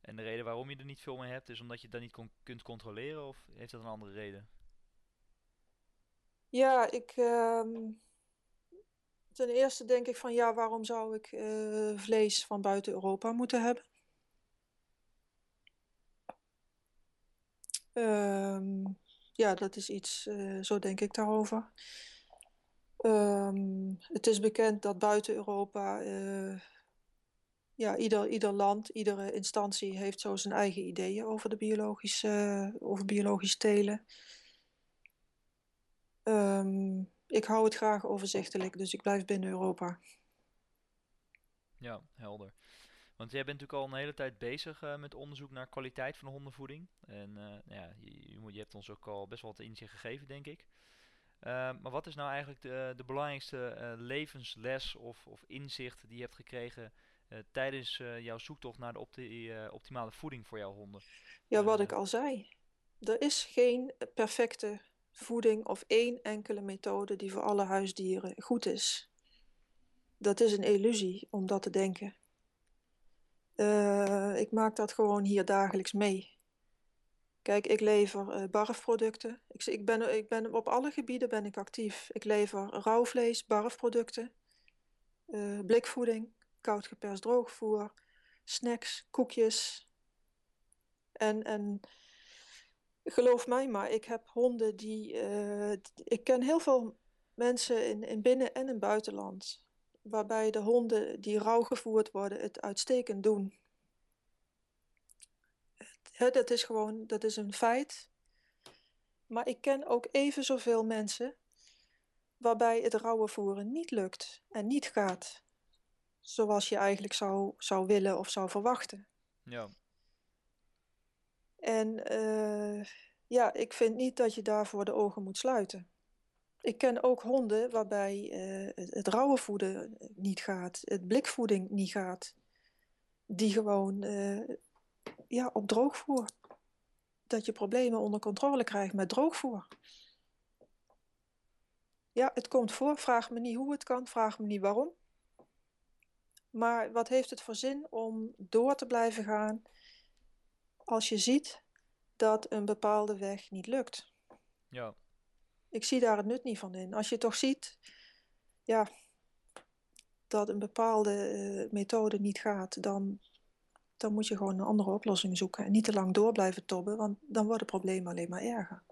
En de reden waarom je er niet veel mee hebt, is omdat je dat niet kunt controleren, of heeft dat een andere reden? Ja, ik, ehm, ten eerste denk ik van ja, waarom zou ik eh, vlees van buiten Europa moeten hebben? Ehm, ja, dat is iets, eh, zo denk ik daarover. Ehm, het is bekend dat buiten Europa, eh, ja, ieder, ieder land, iedere instantie heeft zo zijn eigen ideeën over de biologische, over biologisch telen. Ehm, ik hou het graag overzichtelijk, dus ik blijf binnen Europa. Ja, helder. Want jij bent natuurlijk al een hele tijd bezig eh, met onderzoek naar kwaliteit van de hondenvoeding. En eh, nou ja, je, je, hebt ons ook al best wel wat inzicht gegeven, denk ik. Eh, maar wat is nou eigenlijk de, de belangrijkste levensles of, of inzicht die je hebt gekregen tijdens jouw zoektocht naar de opti- optimale voeding voor jouw honden? Ja, wat ik al zei, er is geen perfecte voeding of één enkele methode die voor alle huisdieren goed is. Dat is een illusie om dat te denken. Eh, ik maak dat gewoon hier dagelijks mee. Kijk, ik lever eh, barfproducten. Ik, ik ben, ik ben, op alle gebieden ben ik actief. Ik lever rauwvlees, barfproducten, eh, blikvoeding, koud geperst droogvoer, snacks, koekjes. En, en geloof mij maar, ik heb honden die. eh, ik ken heel veel mensen in, in binnen- en in buitenland. Waarbij de honden die rauw gevoerd worden het uitstekend doen. Dat is gewoon, dat is een feit. Maar ik ken ook even zoveel mensen waarbij het rauwe voeren niet lukt en niet gaat zoals je eigenlijk zou, zou willen of zou verwachten. ja, En eh, ja, ik vind niet dat je daarvoor de ogen moet sluiten. Ik ken ook honden waarbij eh, het, rauwe voeden niet gaat, het blikvoeding niet gaat, die gewoon eh, ja, op droogvoer. Dat je problemen onder controle krijgt met droogvoer. Ja, het komt voor. Vraag me niet hoe het kan, vraag me niet waarom. Maar wat heeft het voor zin om door te blijven gaan als je ziet dat een bepaalde weg niet lukt? ja, Ik zie daar het nut niet van in. Als je toch ziet, ja, dat een bepaalde eh, methode niet gaat, dan, dan moet je gewoon een andere oplossing zoeken. En niet te lang door blijven tobben, want dan wordt het probleem alleen maar erger.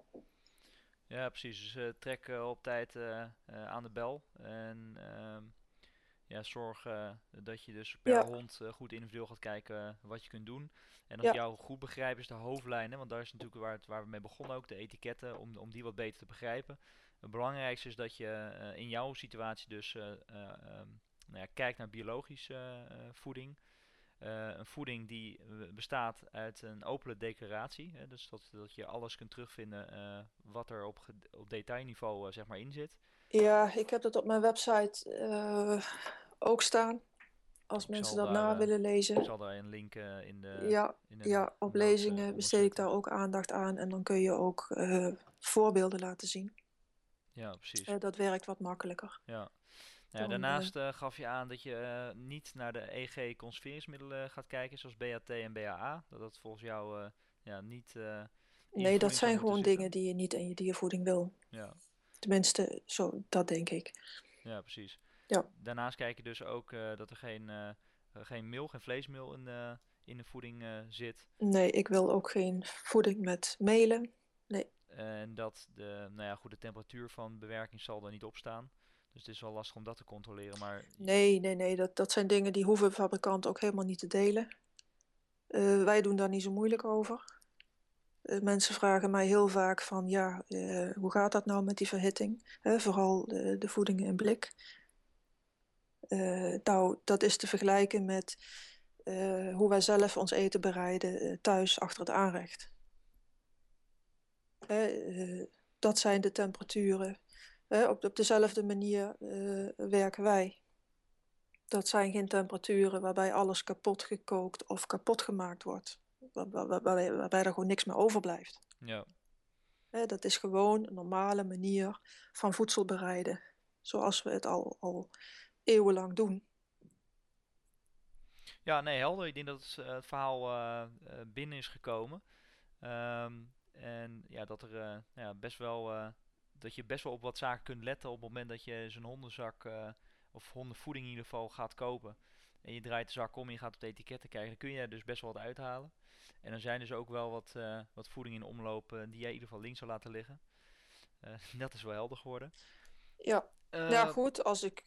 ja, precies. Dus eh, trek op tijd eh, aan de bel. En ehm, ja, zorg eh, dat je dus per Ja, hond eh, goed individueel gaat kijken eh, wat je kunt doen. En als ik ja, jou goed begrijp, is de hoofdlijnen, want daar is natuurlijk waar, het, waar we mee begonnen ook, de etiketten, om, om die wat beter te begrijpen. Het belangrijkste is dat je in jouw situatie dus eh, eh, ehm, nou ja, kijkt naar biologische voeding. Een voeding die bestaat uit een open declaratie. Hè, dus dat, dat je alles kunt terugvinden wat er op, op detailniveau zeg maar in zit. Ja, ik heb dat op mijn website eh, ook staan, als Ik mensen dat daar, na eh, willen ik lezen. zal daar een link eh, in de, Ja, in de ja, op lezingen besteed ik daar ook aandacht aan en dan kun je ook voorbeelden laten zien. Ja, precies. Dat werkt wat makkelijker. Ja. Daarnaast gaf je aan dat je niet naar de EG-conserveringsmiddelen gaat kijken, zoals BHT en BHA. Dat dat volgens jou eh, ja, niet nee, dat zijn gewoon dingen die je niet in je diervoeding wil. Ja, Tenminste, zo, dat denk ik. ja, precies. Ja, Daarnaast kijk je dus ook eh, dat er geen, eh, geen meel, geen vleesmeel in de, in de voeding zit. nee, ik wil ook geen voeding met melen. Nee, En dat de, nou ja, goed, de temperatuur van bewerking zal er niet op staan. Dus het is wel lastig om dat te controleren. Maar nee, nee, nee. Dat, dat zijn dingen die hoeven fabrikanten ook helemaal niet te delen. Wij doen daar niet zo moeilijk over. Eh, mensen vragen mij heel vaak van, ja, eh, hoe gaat dat nou met die verhitting? Vooral de, de voedingen in blik. Eh, nou, dat is te vergelijken met hoe wij zelf ons eten bereiden thuis achter het aanrecht. Dat zijn de temperaturen. Op, op dezelfde manier werken wij. Dat zijn geen temperaturen waarbij alles kapot gekookt of kapot gemaakt wordt. Waar- waar- waar- waarbij, er gewoon niks meer overblijft. ja, Hè, dat is gewoon een normale manier van voedsel bereiden. Zoals we het al, al eeuwenlang doen. ja, nee, helder. Ik denk dat het, eh, het verhaal eh, eh, binnen is gekomen. Ehm, en ja, dat er ja, best wel dat je best wel op wat zaken kunt letten op het moment dat je zo'n hondenzak of hondenvoeding in ieder geval gaat kopen. En je draait de zak om en je gaat op de etiketten kijken. Dan kun je er dus best wel wat uithalen. En er zijn dus ook wel wat, wat voeding in omloop die jij in ieder geval links zou laten liggen. dat is wel helder geworden. Ja, ja goed, als ik,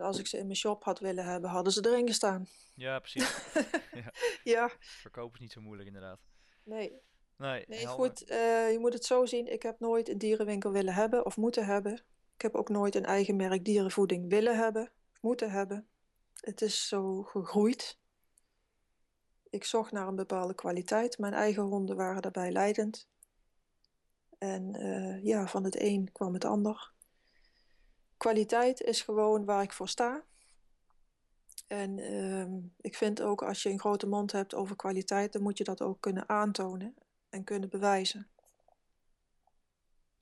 als ik ze in mijn shop had willen hebben, hadden ze erin gestaan. Ja, precies. ja. ja. Verkopen is niet zo moeilijk inderdaad. Nee. Nee, nee goed, je moet het zo zien. Ik heb nooit een dierenwinkel willen hebben of moeten hebben. Ik heb ook nooit een eigen merk dierenvoeding willen hebben moeten hebben. Het is zo gegroeid. Ik zocht naar een bepaalde kwaliteit. Mijn eigen honden waren daarbij leidend. En uh, ja, van het een kwam het ander. Kwaliteit is gewoon waar ik voor sta. En uh, ik vind ook als je een grote mond hebt over kwaliteit, dan moet je dat ook kunnen aantonen en kunnen bewijzen.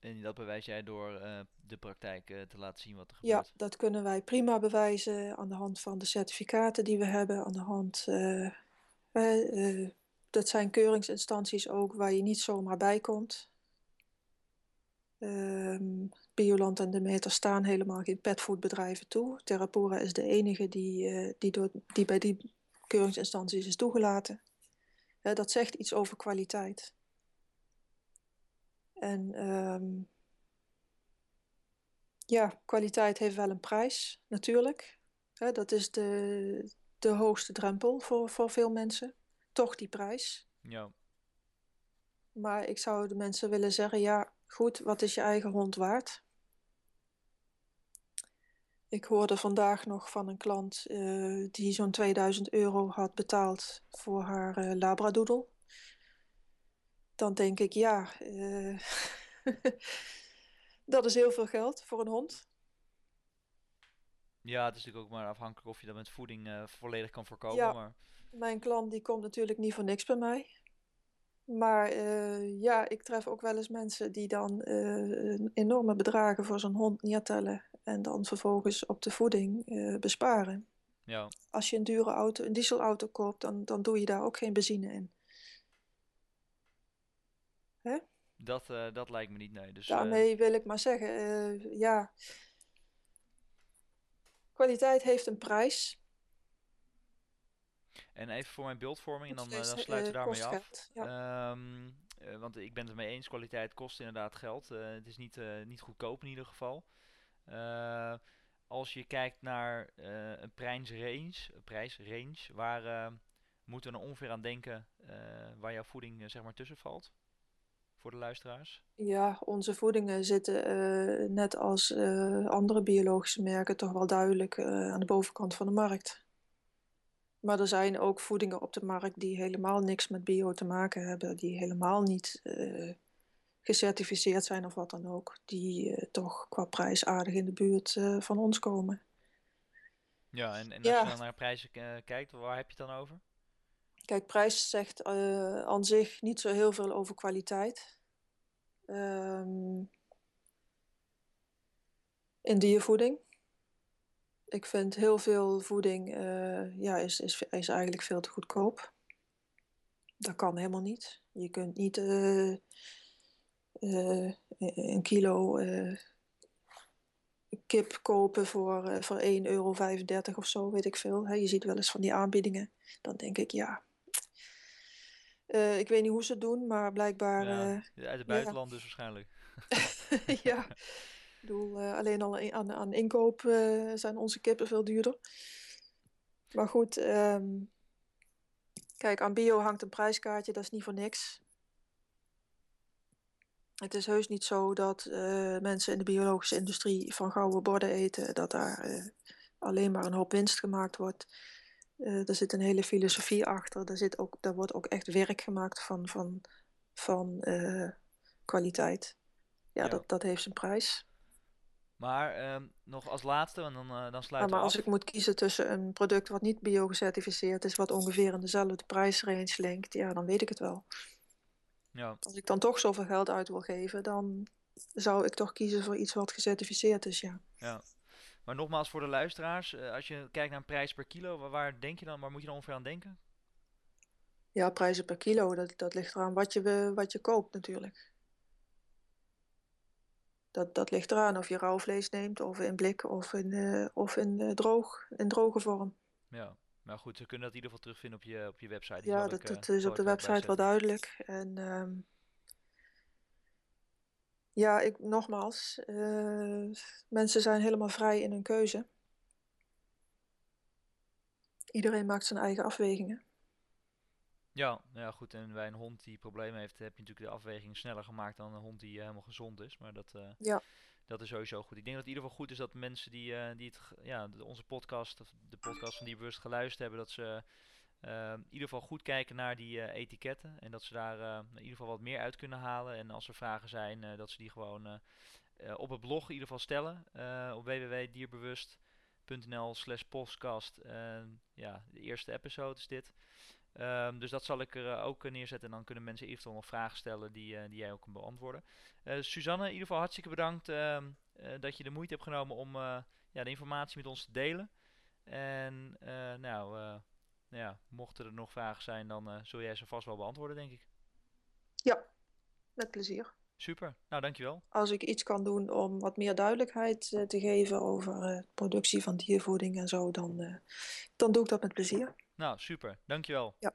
En dat bewijs jij door uh, de praktijk uh, te laten zien wat er gebeurt? Ja, dat kunnen wij prima bewijzen aan de hand van de certificaten die we hebben, aan de hand. Uh, dat zijn keuringsinstanties ook waar je niet zomaar bij komt. Um, Bioland en Demeter staan helemaal geen petfoodbedrijven toe. Terrapura is de enige die, die, door, die bij die keuringsinstanties is toegelaten. Dat zegt iets over kwaliteit. En um, ja, kwaliteit heeft wel een prijs, natuurlijk. Dat is de, de hoogste drempel voor, voor veel mensen. Toch die prijs. Ja. Maar ik zou de mensen willen zeggen, ja, goed, wat is je eigen hond waard? Ik hoorde vandaag nog van een klant uh, die zo'n 2000 euro had betaald voor haar uh, labradoodle. Dan denk ik, ja, uh, dat is heel veel geld voor een hond. Ja, het is natuurlijk ook maar afhankelijk of je dat met voeding volledig kan voorkomen. Ja, maar... mijn klant die komt natuurlijk niet voor niks bij mij. Maar uh, ja, ik tref ook wel eens mensen die dan enorme bedragen voor zo'n hond neertellen en dan vervolgens op de voeding besparen. Ja. Als je een dure auto, een dieselauto koopt, dan, dan doe je daar ook geen benzine in. Hè? Dat, dat lijkt me niet, nee. Dus, Daarmee wil ik maar zeggen, ja, kwaliteit heeft een prijs. En even voor mijn beeldvorming, en dan, dan sluiten we daarmee af. Ja. Um, uh, want ik ben het ermee eens, kwaliteit kost inderdaad geld. Het is niet, niet goedkoop in ieder geval. als je kijkt naar een prijsrange, prijsrange waar moeten we er ongeveer aan denken waar jouw voeding zeg maar tussen valt? Voor de luisteraars? Ja, onze voedingen zitten net als andere biologische merken toch wel duidelijk aan de bovenkant van de markt. Maar er zijn ook voedingen op de markt die helemaal niks met bio te maken hebben, die helemaal niet gecertificeerd zijn of wat dan ook, die toch qua prijs aardig in de buurt van ons komen. Ja, en, en als ja. je dan naar prijzen kijkt, waar heb je het dan over? Kijk, prijs zegt aan zich niet zo heel veel over kwaliteit. Um, in diervoeding ik vind heel veel voeding uh, ja, is, is, is eigenlijk veel te goedkoop. Dat kan helemaal niet. Je kunt niet uh, uh, een kilo kip kopen voor, voor 1,35 euro of zo, weet ik veel. je ziet wel eens van die aanbiedingen. Dan denk ik, ja. Ik weet niet hoe ze het doen, maar blijkbaar. Ja, uit het buitenland ja. dus waarschijnlijk. ja. Ik bedoel, uh, alleen al aan, aan inkoop zijn onze kippen veel duurder. Maar goed, um, kijk, aan bio hangt een prijskaartje, dat is niet voor niks. Het is heus niet zo dat mensen in de biologische industrie van gouden borden eten, dat daar alleen maar een hoop winst gemaakt wordt. Er zit een hele filosofie achter. Er, zit ook, daar wordt ook echt werk gemaakt van, van, van kwaliteit. Ja, ja, Dat, dat heeft zijn prijs. Maar um, nog als laatste, en dan, uh, dan sluiten ja, maar als ik moet kiezen tussen een product wat niet bio-gecertificeerd is, wat ongeveer in dezelfde prijsrange linkt, ja, dan weet ik het wel. Ja. Als ik dan toch zoveel geld uit wil geven, dan zou ik toch kiezen voor iets wat gecertificeerd is, ja. Ja. Maar nogmaals voor de luisteraars, uh, als je kijkt naar een prijs per kilo, waar, waar, denk je dan, waar moet je dan ongeveer aan denken? Ja, prijzen per kilo, dat, dat ligt eraan wat je, wat je koopt natuurlijk. dat, dat ligt eraan of je rauw vlees neemt, of in blik, of in, uh, of in, droog, in droge vorm. Ja, maar goed, ze kunnen dat in ieder geval terugvinden op je, op je website. ja, dat, dat is op de website wel duidelijk. En ehm, ja, ik, nogmaals, mensen zijn helemaal vrij in hun keuze. Iedereen maakt zijn eigen afwegingen. Ja, ja, goed. En bij een hond die problemen heeft, heb je natuurlijk de afweging sneller gemaakt dan een hond die helemaal gezond is. Maar dat, uh, ja. dat is sowieso goed. Ik denk dat het in ieder geval goed is dat mensen die, die het, ja, onze podcast, of de podcast van die bewust geluisterd hebben, dat ze uh, in ieder geval goed kijken naar die etiketten. En dat ze daar in ieder geval wat meer uit kunnen halen. En als er vragen zijn, dat ze die gewoon op het blog in ieder geval stellen. op www.dierbewust.nl slash podcast. ja, de eerste episode is dit. Um, dus dat zal ik er ook neerzetten. En dan kunnen mensen eventueel nog vragen stellen die, die jij ook kan beantwoorden. Uh, Suzanne, in ieder geval hartstikke bedankt ehm, dat je de moeite hebt genomen om ja, de informatie met ons te delen. En nou, nou, ja, mochten er nog vragen zijn, dan zul jij ze vast wel beantwoorden, denk ik. Ja, met plezier. Super, nou dankjewel. Als ik iets kan doen om wat meer duidelijkheid te geven over productie van diervoeding en zo, dan, dan doe ik dat met plezier. Nou, super. Dankjewel. Ja.